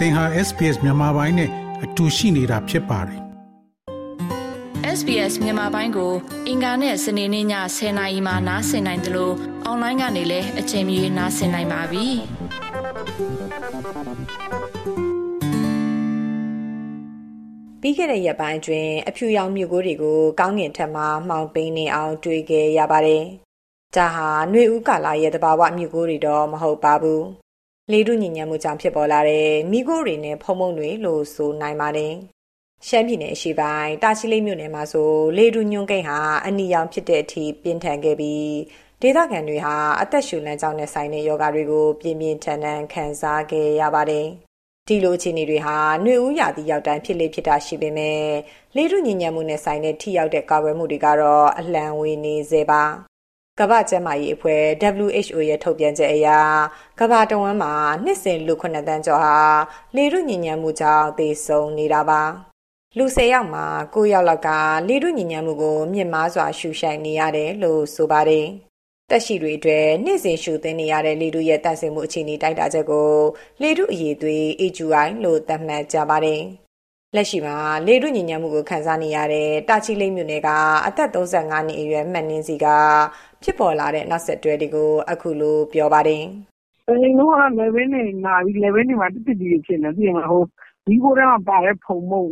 သင်ဟာ SPS မြန်မာပိုင်းနဲ့အတူရှိနေတာဖြစ်ပါတယ် SBS မြန်မာပိုင်းကို အင်ကာနဲ့စနေနေ့ည10:00နာရီမှနားဆင်နိုင်တယ်လို့အွန်လိုင်းကနေလည်းအချိန်မီနားဆင်နိုင်ပါပြီ။ပြီးခဲ့တဲ့ရက်ပိုင်းအတွင်းအဖြူရောင်မြို့ကိုတွေကိုကောင်းကင်ထက်မှမှောင်ပိန်းနေအောင်တွေ့ခဲ့ရပါတယ်။ဒါဟာຫນွေဦးကာလရဲ့တဘာဝမြို့ကိုတွေတော့မဟုတ်ပါဘူး။ လေထုညဉ့်ညမ်းမှုကြောင့်ဖြစ်ပေါ်လာတဲ့မိခိုးတွေနဲ့ဖုံမုံတွေလို့ဆိုနိုင်ပါတယ်။ရှမ်းပြည်နယ်အရှေ့ပိုင်းတာချီလိတ်မြို့နယ်မှာဆိုလေထုညွန့်ကိန်းဟာအနီရောင်ဖြစ်တဲ့အထိပြင်းထန်ခဲ့ပြီးဒေသခံတွေဟာအသက်ရှူလမ်းကြောင်းနဲ့ဆိုင်တဲ့ယောဂတွေကိုပြင်းပြင်းထန်ထန်ခံစားခဲ့ရပါတယ်။ဒီလိုအခြေအနေတွေဟာຫນွေဦးရာသီရောက်တိုင်းဖြစ်လေဖြစ်တာရှိပေမဲ့လေထုညဉ့်ညမ်းမှုနဲ့ဆိုင်တဲ့ထိရောက်တဲ့ကာကွယ်မှုတွေကတော့အလံဝေနေစေပါ။ ကမ္ဘာ့ကျန်းမာရေးအဖွဲ့ WHO ရဲ့ထုတ်ပြန်ချက်အရကမ္ဘာတဝန်းမှာနှစ်စဉ်လူ9တန်းကျော်ဟာလေထုညဉ့်ညမ်းမှုကြောင့်သေဆုံးနေတာပါလူ၁၀ယောက်မှာ9ယောက်လောက်ကလေထုညဉ့်ညမ်းမှုကိုမြင့်မားစွာရှုရှိုက်နေရတယ်လို့ဆိုပါတယ်တက်ရှိတွေအတွက်နေ့စဉ်ရှုသင်နေရတဲ့လေထုရဲ့တန့်စင်မှုအခြေအနေတိုက်တာချက်ကိုလေထုအရေးသွေး AQI လို့သတ်မှတ်ကြပါတယ် လက်ရှိမှာလေထုညဉ့်ညမ်းမှုကိုခံစားနေရတဲ့တာချီလိတ်မြို့နယ်ကအသက်35နှစ်အရွယ်မှတ်နှင်းစီကဖြစ်ပေါ်လာတဲ့နောက်ဆက်တွဲတွေကိုအခုလိုပြောပါတယ်။“အရင်တုန်းကလည်ပင်းတွေနာပြီးလည်ပင်းတွေမှာတစ်ထစ်ကြီးတွေဖြစ်နေတာသိတယ်မလား။မီးခိုးထဲမှာပါတဲ့ဖုံမုန့်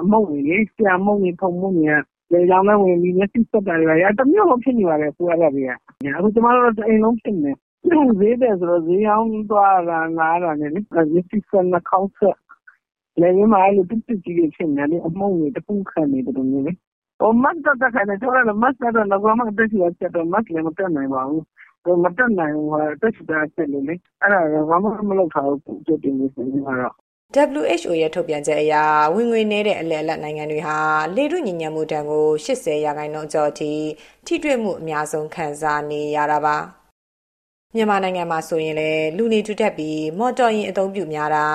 အမှုန့်တွေလေဆရာမုန့်တွေဖုံမုန့်တွေကလည်ချောင်းထဲဝင်ပြီးမျက်စိစွပ်တာတွေဘာတွေတမြို့လုံးဖြစ်နေပါတယ်အခုအဲ့ဒါတွေကအခုကျမတို့တအိမ်လုံးဖြစ်နေတယ်ဈေးတယ်ဆိုတော့ဈေးရောင်းသွားတာလာတာနဲ့လေမျက်စိစွပ်နှာခေါင်းစွပ် လည်ပင်းမှာအဲ့လိုတစ်ထစ်ကြီးတွေဖြစ်နေတာလေအမှုန့်တွေတခုခံနေတယ်လို့မျိုးလေ။ Mask တပ်တပ်ခိုင်းတယ်ကျမတို့ Mask တပ်တော့နဂိုမှအသက်ရှူရကြပ်တော့ Mask လည်းမတပ်နိုင်ပါဘူး။မတပ်နိုင်ဘူးအသက်ရှူတာကြပ်လို့လေ။အဲ့ဒါဘာမှမလုပ်ထားဘူးကြိုတင်ပြင်ဆင်ခြင်းကတော့။ WHO ရဲ့ထုတ်ပြန်ချက်အရဝင်ငွေနည်းတဲ့အလယ်အလတ်နိုင်ငံတွေဟာလေထုညဉ့်ညမ်းမှုတန်ကို80ရာခိုင်နှုန်းကျော်အထိထိတွေ့မှုအများဆုံးခံစားနေရတာပါ။ မြန်မာနိုင်ငံမှာဆိုရင်လည်း လူနေထူထပ်ပြီး မော်တော်ယာဉ် အသုံးပြုများတာ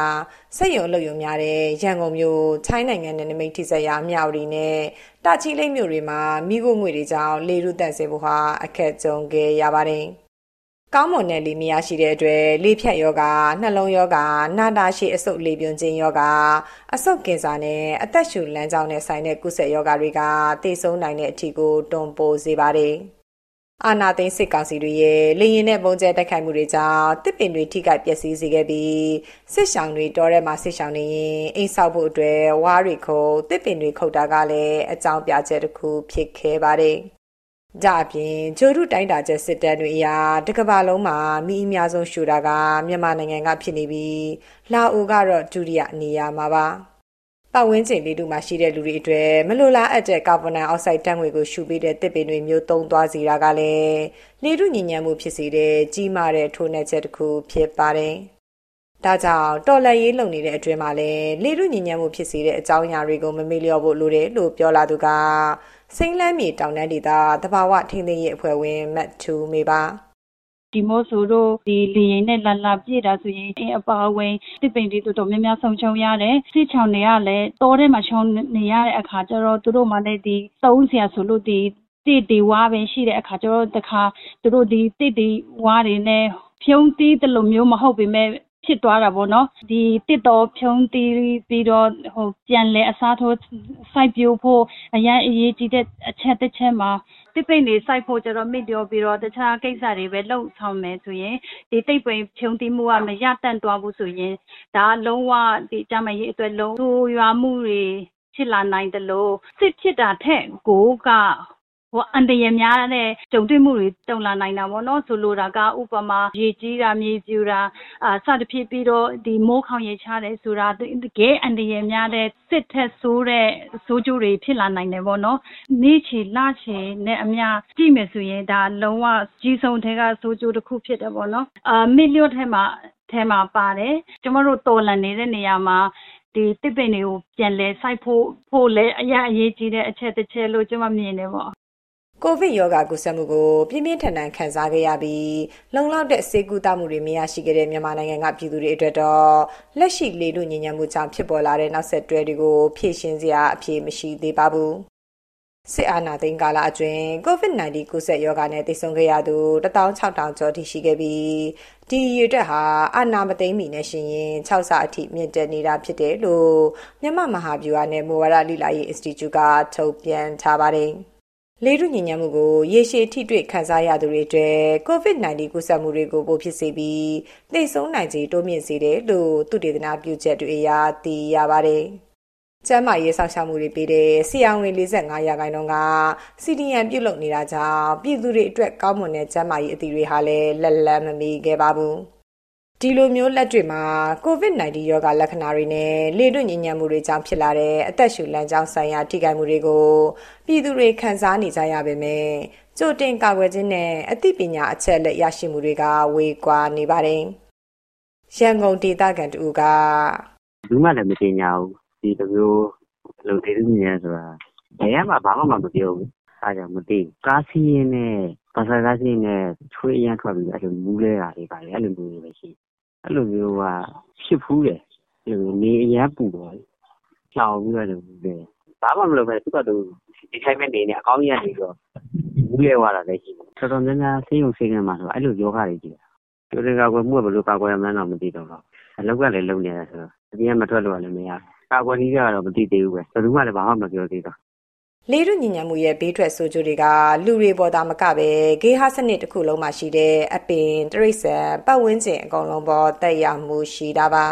စက်ရုံအလုပ်ရုံများတဲ့ ရန်ကုန်မြို့ ထိုင်းနိုင်ငံနယ်နိမိတ်ထိစပ်ရာ မြဝတီနဲ့ တာချီလိတ်မြို့တွေမှာမိခိုးငွေတွေကြောင့် လေထုတန့်စေဖို့ဟာအခက်ကြုံခဲ့ရပါတယ်။ကောင်းမွန်တဲ့လေ မရရှိတဲ့အတွက် လေဖြတ်ယောဂနှလုံးယောဂနာတာရှည် အဆုတ်လေပြွန်ခြင်းယောဂအဆုတ်ကင်ဆာနဲ့ အသက်ရှူလမ်းကြောင်းနဲ့ဆိုင်တဲ့ကုသယောဂတွေက သေဆုံးနိုင်တဲ့အထိကို တွန်းပို့စေပါတယ်။ အာနာသိန်းစစ်ကောင်စီတွေရဲ့လေရင်နဲ့ပုံကျဲတိုက်ခိုက်မှုတွေကြောင့်တစ်ပင်တွေထိခိုက်ပျက်စီးစေခဲ့ပြီးစစ်ဆောင်တွေတောထဲမှာစစ်ဆောင်နေရင်အိမ်ဆောက်ဖို့အတွက်ဝါးတွေခုတ်တစ်ပင်တွေခုတ်တာကလည်းအကြောင်းပြချက်တစ်ခုဖြစ်ခဲ့ပါတယ်။ကြအပြင်ဂျိုရုတိုင်းတာချက်စစ်တမ်းတွေအရတကဘာလုံးမှာမိအများဆုံးရှူတာကမြန်မာနိုင်ငံကဖြစ်နေပြီးလာအိုကတော့ဒုတိယနေရာမှာပါ။ ပတ်ဝန်းကျင်လေးတူမှာရှိတဲ့လူတွေအတွက်မလိုလားအပ်တဲ့ကာဗွန်ဒိုင်အောက်ဆိုက်ဓာတ်ငွေ့ကိုရှုပေးတဲ့တစ်ပင်တွေမျိုးသုံးသွားစေတာကလည်းလေထုညဉ့်ညမ်းမှုဖြစ်စေတဲ့ကြီးမားတဲ့ထိုးနှက်ချက်တစ်ခုဖြစ်ပါတယ်။ဒါကြောင့်တော်လက်ရေးလုံနေတဲ့အတွင်းမှာလည်းလေထုညဉ့်ညမ်းမှုဖြစ်စေတဲ့အကြောင်းအရာတွေကိုမမေ့လျော့ဖို့လိုတယ်လို့ပြောလာသူကစိမ့်လန်းမြေတောင်တန်းဒေသတဘာဝထိန်းသိမ်းရေးအဖွဲ့ဝင်မတ်ထူမေပါ။ ဒီမိုးဆိုတို့ဒီလေရင်နဲ့လာလာပြည့်တာဆိုရင်အင်းအပါဝင်တစ်ပိန်တွေတော်တော်များများဆုံးချုံရတယ်စစ်ချောင်းတွေကလည်းတောထဲမှာချုံနေရတဲ့အခါကျတော့သူတို့မှလည်းဒီသုံးဆရာဆိုလို့ဒီတစ်တွေဝါပဲရှိတဲ့အခါကျတော့တခါသူတို့ဒီတစ်တွေဝါတွေနဲ့ဖြုံးတီးတယ်လို့မျိုးမဟုတ်ပေမဲ့ဖြစ်သွားတာပေါ့နော်ဒီတစ်တော်ဖြုံးတီးပြီးတော့ဟိုပြန်လဲအစားထိုးစိုက်ပျိုးဖို့အရင်အရေးကြီးတဲ့အချက်တစ်ချက်မှာ တစ်ပိတ်နေစိုက်ဖို့ကျတော့မိပြောပြီးတော့တခြားကိစ္စတွေပဲလှုပ်ဆောင်မယ်ဆိုရင်ဒီတိတ်ပိန်ဖြုံတီးမှုကမရတန့်သွားဘူးဆိုရင်ဒါလုံးဝဒီကြမ်းမရေးအတွက်လုံးဆိုးရွာမှုတွေဖြစ်လာနိုင်တယ်လို့စစ်ဖြစ်တာထက်ကိုက ဟိုအန်တရများတဲ့ကြုံတွေ့မှုတွေတုံလာနိုင်တာပေါ့နော်ဆိုလိုတာကဥပမာရေကြီးတာမြေပြူတာအာစသဖြင့်ပြီးတော့ဒီမိုးခေါင်ရေချတယ်ဆိုတာတကယ်အန်တရများတဲ့စစ်ထက်ဆိုးတဲ့ဆိုးကျိုးတွေဖြစ်လာနိုင်တယ်ပေါ့နော်နေ့ချီလချီနဲ့အများကြည့်မယ်ဆိုရင်ဒါလုံးဝကြီးဆုံးတဲ့ကဆိုးကျိုးတစ်ခုဖြစ်တယ်ပေါ့နော်အာမီလျော့ထဲမှာထဲမှာပါတယ်ကျမတို့တော်လန်နေတဲ့နေရာမှာဒီတစ်ပင်တွေကိုပြန်လဲစိုက်ဖို့ဖို့လဲအရာအရေးကြီးတဲ့အချက်တစ်ချက်လို့ကျွန်မမြင်တယ်ပေါ့ ကိုဗစ်ရောဂါကူးစက်မှုကိုပြင်းပြင်းထန်ထန်ခံစားခဲ့ရပြီးလုံလောက်တဲ့ဆေးကုသမှုတွေမရရှိခဲ့တဲ့မြန်မာနိုင်ငံကပြည်သူတွေအတွက်တော့လက်ရှိလေလူညဉ့်ညံမှုကြောင့်ဖြစ်ပေါ်လာတဲ့နောက်ဆက်တွဲတွေကိုဖြေရှင်းစရာအဖြေမရှိသေးပါဘူးစစ်အာဏာသိမ်းကာလအတွင်း COVID-19 ကူးစက်ရောဂါနဲ့သေဆုံးခဲ့ရသူ16000ကျော်ထိရှိခဲ့ပြီးဒီရေအတွက်ဟာအာဏာမသိမ်းမီနဲ့ရှင်ရင်6ဆအထိမြင့်တက်နေတာဖြစ်တယ်လို့မြန်မာမဟာဗျူဟာနဲ့မူဝါဒလိလာရေး Institute ကထုတ်ပြန်ထားပါတယ်။ လေထုညဉ့်ညံမှုကိုရေရှည်ထိတွေ့ခန်းစားရသူတွေအတွက် COVID-19 ကူးစက်မှုတွေကိုပိုဖြစ်စေပြီးသေဆုံးနိုင်ခြေတိုးမြင့်စေတယ်လို့သုတေသနပြုချက်တွေအရသိရပါတယ်။ကျန်းမာရေးစောင့်ရှောက်မှုတွေပေးတဲ့ဆီယံဝင်45ရာခိုင်နှုန်းကစီဒီယန်ပြုတ်လုနေတာကြောင့်ပြည်သူတွေအတွက်ကောင်းမွန်တဲ့ကျန်းမာရေးအသည့်တွေဟာလည်းလက်လန်းမမီခဲ့ပါဘူး ဒီလိုမျိုးလက်တွေမှာ COVID-19 ရောဂါလက္ခဏာတွေနဲ့လေတွညဉ့်ညံ့မှုတွေကြောင့်ဖြစ်လာတဲ့အသက်ရှူလမ်းကြောင်းဆိုင်ရာထိခိုက်မှုတွေကိုပြည်သူတွေခံစားနေကြရပေမဲ့ကြိုတင်ကာကွယ်ခြင်းနဲ့အသိပညာအချက်အလက်ရရှိမှုတွေကဝေကွာနေပါတယ်။ရန်ကုန်ဒေသခံတူကဘူးမှလည်းမတင်ညာဘူးဒီလိုမျိုးလုံဒေသညဉ့်ဆိုတာဘယ်မှဘာမှမပြောဘူးအားကြောင့်မသိကားစီးရင်နဲ့ဘာသာကားစီးနဲ့ချွေးရမ်းထွက်ပြီးအဲ့လိုမူးလဲတာတွေပါလေအဲ့လိုမျိုးပဲရှိ အဲ့လိုမျိုးကဖြစ်ဖူးတယ်အဲ့လိုနေအရန်ပူတော့ကြောင်ပြီးတော့လို့ပဲဘာမှမလုပ်ပဲသူကသူဒီတိုင်းပဲနေနေအကောင်းကြီးကနေတော့မူးလဲသွားတာလည်းရှိတယ်တော်တော်များများဆေးရုံဆေးကမ်းမှာဆိုအဲ့လိုယောဂတွေကြီးတယ်ကျိုးတွေကကွယ်မှုကဘယ်လိုကာကွယ်ရမှန်းတော့မသိတော့တော့အလောက်ကလည်းလုံနေတယ်ဆိုတော့အပြင်ကမထွက်လို့လည်းမရဘူးကာကွယ်နည်းကတော့မသိသေးဘူးပဲဘယ်သူမှလည်းဘာမှမပြောသေးတော့ လေထုညဉ့်ညံ့မှုရဲ့ ဘေးထွက်ဆိုးကျိုးတွေက လူတွေပေါ်တာမကပဲဂေဟစနစ်တစ်ခုလုံးမှာရှိတဲ့ အပင်တရိษံပတ်ဝန်းကျင် အကုန်လုံးပေါ်တက်ရောက်မှုရှိတာပါ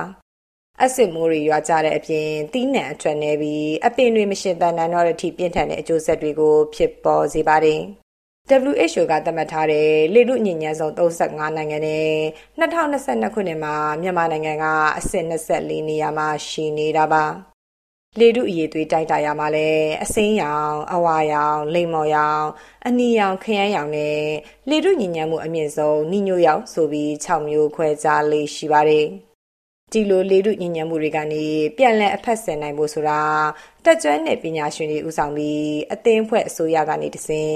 အဆစ်မိုးတွေ ရွာကြတဲ့အပြင်တီးနှံအထွက်နေပြီး အပင်တွေ မရှင်သန်နိုင်တော့တဲ့အထိ ပြင်းထန်တဲ့အကျိုးဆက်တွေကို ဖြစ်ပေါ်စေပါတယ်။ WHO က သတ်မှတ်ထားတဲ့ လေထုညဉ့်ညံ့ဆုံး35နိုင်ငံနဲ့2022ခုနှစ်မှာ မြန်မာနိုင်ငံက အဆင့်24နေရာမှာ ရှိနေတာပါ လေထုအရေးသွေးတိုက်တာရမှာလဲအစိမ်းရောင်အဝါရောင်လိမ္မော်ရောင်အနီရောင်ခရမ်းရောင်နဲ့လေထုညဉ့်ညံ့မှုအမြင့်ဆုံးနီညိုရောင်ဆိုပြီး6မျိုးခွဲခြားလေးရှိပါတယ်ဒီလိုလေထုညဉ့်ညံ့မှုတွေကနေပြန်လည်အဖက်ဆင်နိုင်ဖို့ဆိုတာတက်ကြွတဲ့ပညာရှင်တွေဦးဆောင်ပြီးအသင်းဖွဲ့အစိုးရကနေတစဉ်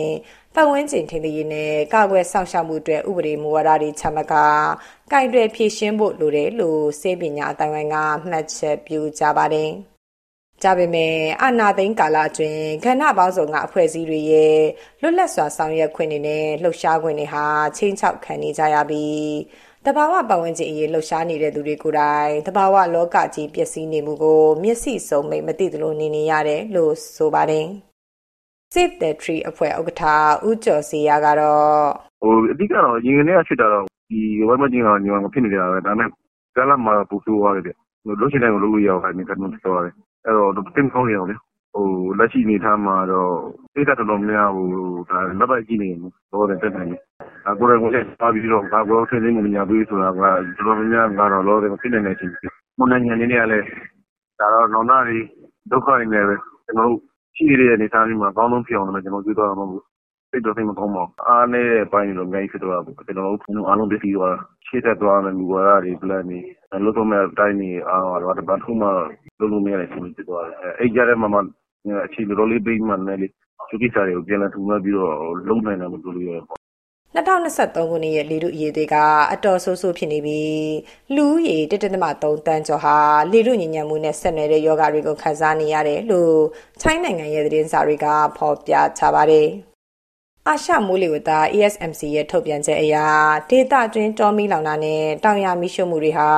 ပတ်ဝန်းကျင်ထိန်းသိမ်းရေးနဲ့ကာကွယ်ဆောင်ရှောက်မှုအတွက်ဥပဒေမူဝါဒတွေချမှတ်ကာကင်တွယ်ဖြည့်ရှင်းဖို့လိုတယ်လို့စေပညာအတိုင်းဝိုင်းကမှတ်ချက်ပြုကြပါတယ်။ ကြပေမဲ့အာနာသိန်းကာလအတွင်းခန္ဓာပေါင်းစုံကအဖွဲ့အစည်းတွေရဲ့လွတ်လပ်စွာဆောင်ရွက်ခွင့်တွေနဲ့လှုပ်ရှားခွင့်တွေဟာချင်းချောက်ခံနေကြရပြီးတဘာဝပတ်ဝန်းကျင်အရေးလှုပ်ရှားနေတဲ့သူတွေကိုယ်တိုင်တဘာဝလောကကြီးပျက်စီးနေမှုကို မျက်စိစုံမိတ်မသိသလိုနေနေရတယ်လို့ဆိုပါတယ်။ Save the Tree အဖွဲ့ဥက္ကဋ္ဌဦးကျော်စီရကတော့ဟိုအဓိကတော့ရင်ကနေဖြစ်တာတော့ဒီဝိုင်းမကျင်းကညီမဖြစ်နေတာပဲဒါပေမဲ့ကလာမှာပူဆိုးသွားတယ်လို့ရှိတိုင်းကိုလုပ်လို့ရအောင်ခိုင်းနေကတော့တော်တယ် အဲ့တော့တင်ကောင်းနေအောင်လေဟိုလက်ရှိနေထားမှာတော့သိတတ်တော်များများဟိုဒါလက်ပိုက်ကြည့်နေတော့တယ်တက်နိုင်တယ်အကိုရကိုလည်းပါပြီးတော့ဘာကိုထင်းသိမှုညာပြီးဆိုတာကတော်တော်များများကတော့လောတယ်မဖြစ်နိုင်တဲ့ချင်းမွန်နိုင်ငံနေနေရလဲဒါတော့နောင်နာတွေဒုက္ခတွေနဲ့ပဲကျွန်တော်တို့ရှိနေတဲ့အနေအထားမျိုးမှာအကောင်းဆုံးဖြစ်အောင်လည်းကျွန်တော်တွေးသွားရမှာပေါ့ စိတ်တော့စိတ်မကောင်းပါဘူးအားနေတဲ့ဘိုင်းတွေတော့အများကြီးဖြစ်သွားတာပေါ့ကျွန်တော်တို့အားလုံးသိပြီးသွားရှေ့သက်သွားမယ်မူဝါဒတွေ plan တွေလို့တော့မဲ့အတိုင်းတွေအားတော့ဘာထုမှလုံးလုံးမရတဲ့ရှင်ဖြစ်သွားတယ်အဲ့ကြတဲ့မှာမှအခြေလိုလေးပြီးမှလည်းသူကိစ္စတွေကိုပြန်လည်ထူမှပြီးတော့လုံးနိုင်တယ်လို့ပြောလို့ရတယ်ပေါ့2023ခုနှစ်ရဲ့လေထုအရေးတွေကအတော်ဆိုးဆိုးဖြစ်နေပြီးလူဦးရေ1.3တန်းကျော်ဟာလေထုညဉ့်ညံ့မှုနဲ့ဆက်နွယ်တဲ့ယောဂတွေကိုခံစားနေရတယ်လို့ချိုင်းနိုင်ငံရဲ့သတင်းစာတွေကဖော်ပြထားပါတယ်။ အာရှမိုးလေဝသ ESMC ရဲ့ထုတ်ပြန်ချက်အရဒေသတွင်းတောမီလောင်တာနဲ့တောင်ယာမီးရှို့မှုတွေဟာ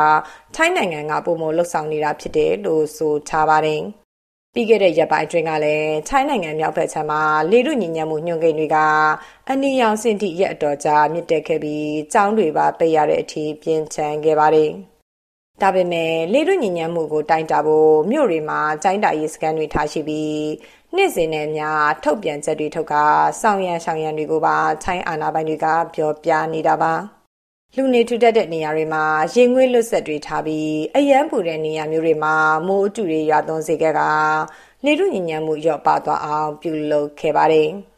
ထိုင်းနိုင်ငံကပုံမလှုပ်ဆောင်နေတာဖြစ်တယ်လို့ဆိုထားပါတယ်။ပြီးခဲ့တဲ့ရက်ပိုင်းအတွင်းကလည်းထိုင်းနိုင်ငံမြောက်ဘက်ခြမ်းမှာလေထုညဉ့်ညံ့မှုညွှန်ကိန်းတွေကအနီရောင်စင်တီရက်အတော်ကြာမြင့်တက်ခဲ့ပြီးကျောင်းတွေပါပိတ်ရတဲ့အထိပြင်းထန်ခဲ့ပါတယ်။ ဒါပေမဲ့လေထုညဉ့်ညံ့မှုကိုတိုင်းတာဖို့မြို့တွေမှာတိုင်းတာရေးစကန်တွေထားရှိပြီးနေ့စဉ်နဲ့များထုတ်ပြန်ချက်တွေထုတ်ကစောင်းရန်ဆောင်ရန်တွေကိုပါထိုင်းအာဏာပိုင်တွေကပြောပြနေတာပါ။လူနေထူထပ်တဲ့နေရာတွေမှာရင်ငွေ့လွတ်ဆက်တွေထားပြီးအယမ်းပူတဲ့နေရာမျိုးတွေမှာမိုးအတူတွေရွာသွန်းစေခဲ့ကလေထုညဉ့်ညံ့မှုလျော့ပါသွားအောင်ပြုလုပ်ခဲ့ပါတယ်။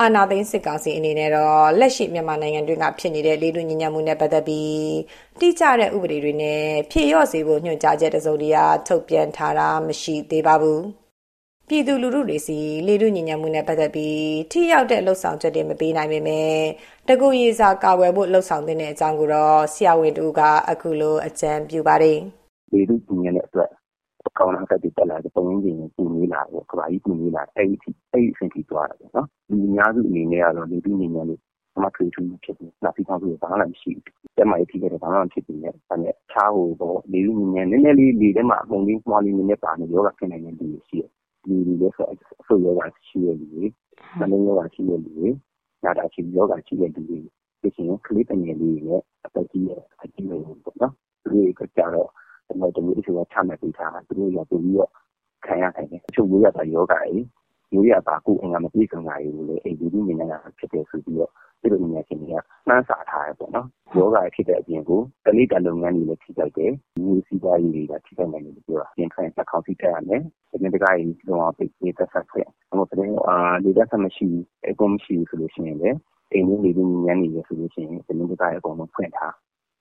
အာနာသိန်းစစ်ကောင်စီအနေနဲ့တော့လက်ရှိမြန်မာနိုင်ငံတွင်းကဖြစ်နေတဲ့လေထုညဉ့်ညံ့မှုနဲ့ပတ်သက်ပြီးတိကျတဲ့ဥပဒေတွေနဲ့ဖြည့်ရော့စေဖို့ညွှန်ကြားချက်တစုံတရာထုတ်ပြန်ထားတာမရှိသေးပါဘူး။ပြည်သူလူထုတွေစီလေထုညဉ့်ညံ့မှုနဲ့ပတ်သက်ပြီးထိရောက်တဲ့လှုပ်ဆောင်ချက်တွေမပေးနိုင်ပေမဲ့တကူရည်စာကာဝယ်ဖို့လှုပ်ဆောင်တဲ့အကြောင်းကိုတော့ဆရာဝန်တူကအခုလိုအကြံပြုပါတယ်။လေ ထုညဉ့်တဲ့အတွက်ကောင်းလာတဲ့တက်လာတဲ့ပုံရင်းကြီးပူနေလာပေါ့ကဘာကြီးပူနေလာအဲ့ဒီအဲ့ဒီအဆင့်ထိသွားတာပေါ့နော်ဒီအများစုအနေနဲ့ကတော့နေပြီးနေနေလို့အမထွေထူးဖြစ်နေလာပြီးတော့ဘာမှမရှိဘူး။တက်မှရဖြစ်တယ်ဘာမှမဖြစ်ဘူးနဲ့ဒါနဲ့ချားဟိုပေါ့နေပြီးနေနေနည်းနည်းလေးလေထဲမှာအပုံလေးမှွားလေးနည်းနည်းပါနေရောဂါဖြစ်နိုင်တဲ့လူတွေရှိတယ်။ဒီလူတွေဆိုအဆိုရောဂါရှိတဲ့လူတွေမနှင်းရောဂါရှိတဲ့လူတွေနာတာရှိရောဂါရှိတဲ့လူတွေဖြစ်ရင်ကလေးတငယ်လေးတွေနဲ့အသက်ကြီးတဲ့အကြီးတွေပေါ့နော်။သူတွေကကြတော့ ကျွန်တော်တို့ဒီလိုချမှတ်ပေးထားတာသူတို့ရပြီးတော့ခံရနိုင်တယ်။အချို့ရိုးရတာယောဂါကြီးရိုးရတာကိုအင်္ဂါမပြည့်စုံတာတွေကိုလည်းအိမ်ဒီဒီမြင်နေတာဖြစ်တယ်ဆိုပြီးတော့ဒီလိုဉာဏ်ရှင်တွေကနှမ်းစာထားရပေါ့နော်ယောဂဖြစ်တဲ့အပြင်ကိုတလိတလုပ်ငန်းတွေလည်းထိခိုက်တယ်မျိုးစီးပွားရေးတွေကထိခိုက်နိုင်တယ်ပြောတာပြင်ထိုင်တစ်ခေါက်ထိတက်ရမယ်ဒီနေ့တကားကြီးလုံးဝပိတ်ပေးသက်ဆက်ခဲ့အမို့တဲ့အာဒီသက်ဆက်မရှိအကုန်မရှိဆိုလို့ရှိရင်လည်းအိမ်လေးတွေဉာဏ်နေရဆိုလို့ရှိရင်ဒီနေ့တကားအကုန်လုံးဖွင့်ထား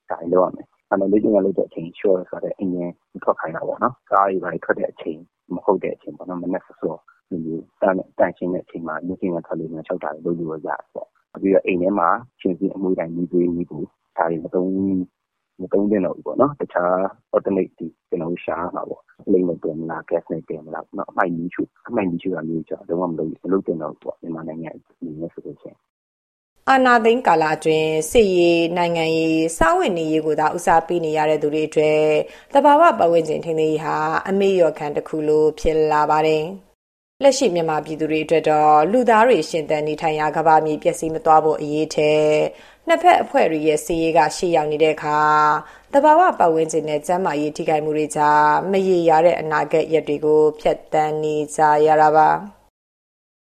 ဒါလည်းလုပ်ရမယ် အဲ့တော့လေ့ကျင့်ရလို့တဲ့အချိန် short ဆိုတဲ့အင်းရင်ထွက်ခိုင်းတာပေါ့နော် ကားတွေပါထွက်တဲ့အချိန် မဟုတ်တဲ့အချိန်ပေါ့နော် မနေ့စော ဒီလိုတန်တန်ရှင်းတဲ့အချိန်မှာ လေ့ကျင့်ရထွက်လို့မချုပ်တာလို့လုပ်လို့ရတယ်ပေါ့ ပြီးတော့ အိမ်ထဲမှာရှင်စီအမွေတိုင်းမိသွေးမိဘူးဒါတွေ မသုံးမသုံးတဲ့တော့ဘူးပေါ့နော် တခြား alternate ဒီကျွန်တော်ရှာမှာပေါ့ လိမ့်နဲ့ပြင်မလား gas နဲ့ပြင်မလားနော် အမိုက်ကြီးချူအမိုက်ကြီးချူတာမျိုးကြောင့်တော့မလုပ်မလုပ်တဲ့တော့ပေါ့ မြန်မာနိုင်ငံအနေနဲ့ဆိုလို့ရှိရင် အာနာသိန်းကာလအတွင်းစစ်ရေးနိုင်ငံရေးစာဝင်နေရေးကိုသာဦးစားပေးနေရတဲ့သူတွေအတွက်တဘာဝပတ်ဝန်းကျင်ထိန်းသိမ်းရေးဟာအမေရော်ခံတစ်ခုလိုဖြစ်လာပါတယ်။လက်ရှိမြန်မာပြည်သူတွေအတွက်တော့လူသားတွေရှင်သန်နေထိုင်ရာကမ္ဘာမြေပျက်စီးမသွားဖို့အရေးထဲနှစ်ဖက်အဖွဲ့တွေရဲ့စီးရေးကရှေ့ရောက်နေတဲ့အခါတဘာဝပတ်ဝန်းကျင်နဲ့ကျန်းမာရေးထိခိုက်မှုတွေကြားမရေရာတဲ့အနာဂတ်ရက်တွေကိုဖျက်ဆီးနေကြရတာပါ